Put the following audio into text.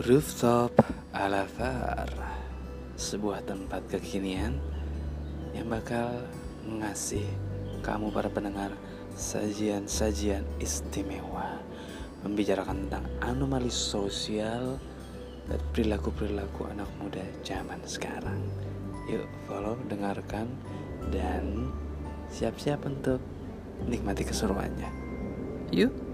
Rooftop Alafar Sebuah tempat kekinian Yang bakal ngasih kamu para pendengar Sajian-sajian istimewa. Membicarakan tentang anomali sosial Dan perilaku-perilaku anak muda zaman sekarang. Yuk follow, dengarkan Dan siap-siap untuk nikmati keseruannya. Yuk!